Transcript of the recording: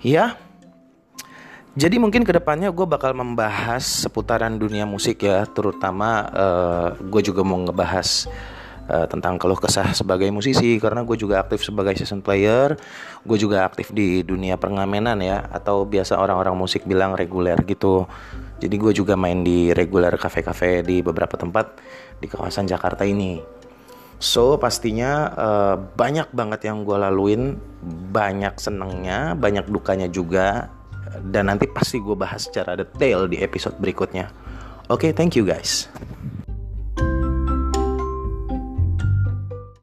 Ya, jadi mungkin ke depannya gue bakal membahas seputaran dunia musik ya, terutama uh, gue juga mau ngebahas uh, tentang keluh kesah sebagai musisi karena gue juga aktif sebagai season player, gue juga aktif di dunia pengamenan ya atau biasa orang-orang musik bilang reguler gitu. Jadi gue juga main di reguler kafe-kafe di beberapa tempat di kawasan Jakarta ini. So pastinya uh, banyak banget yang gue laluin, banyak senengnya, banyak dukanya juga, dan nanti pasti gue bahas secara detail di episode berikutnya. Oke, okay, thank you guys.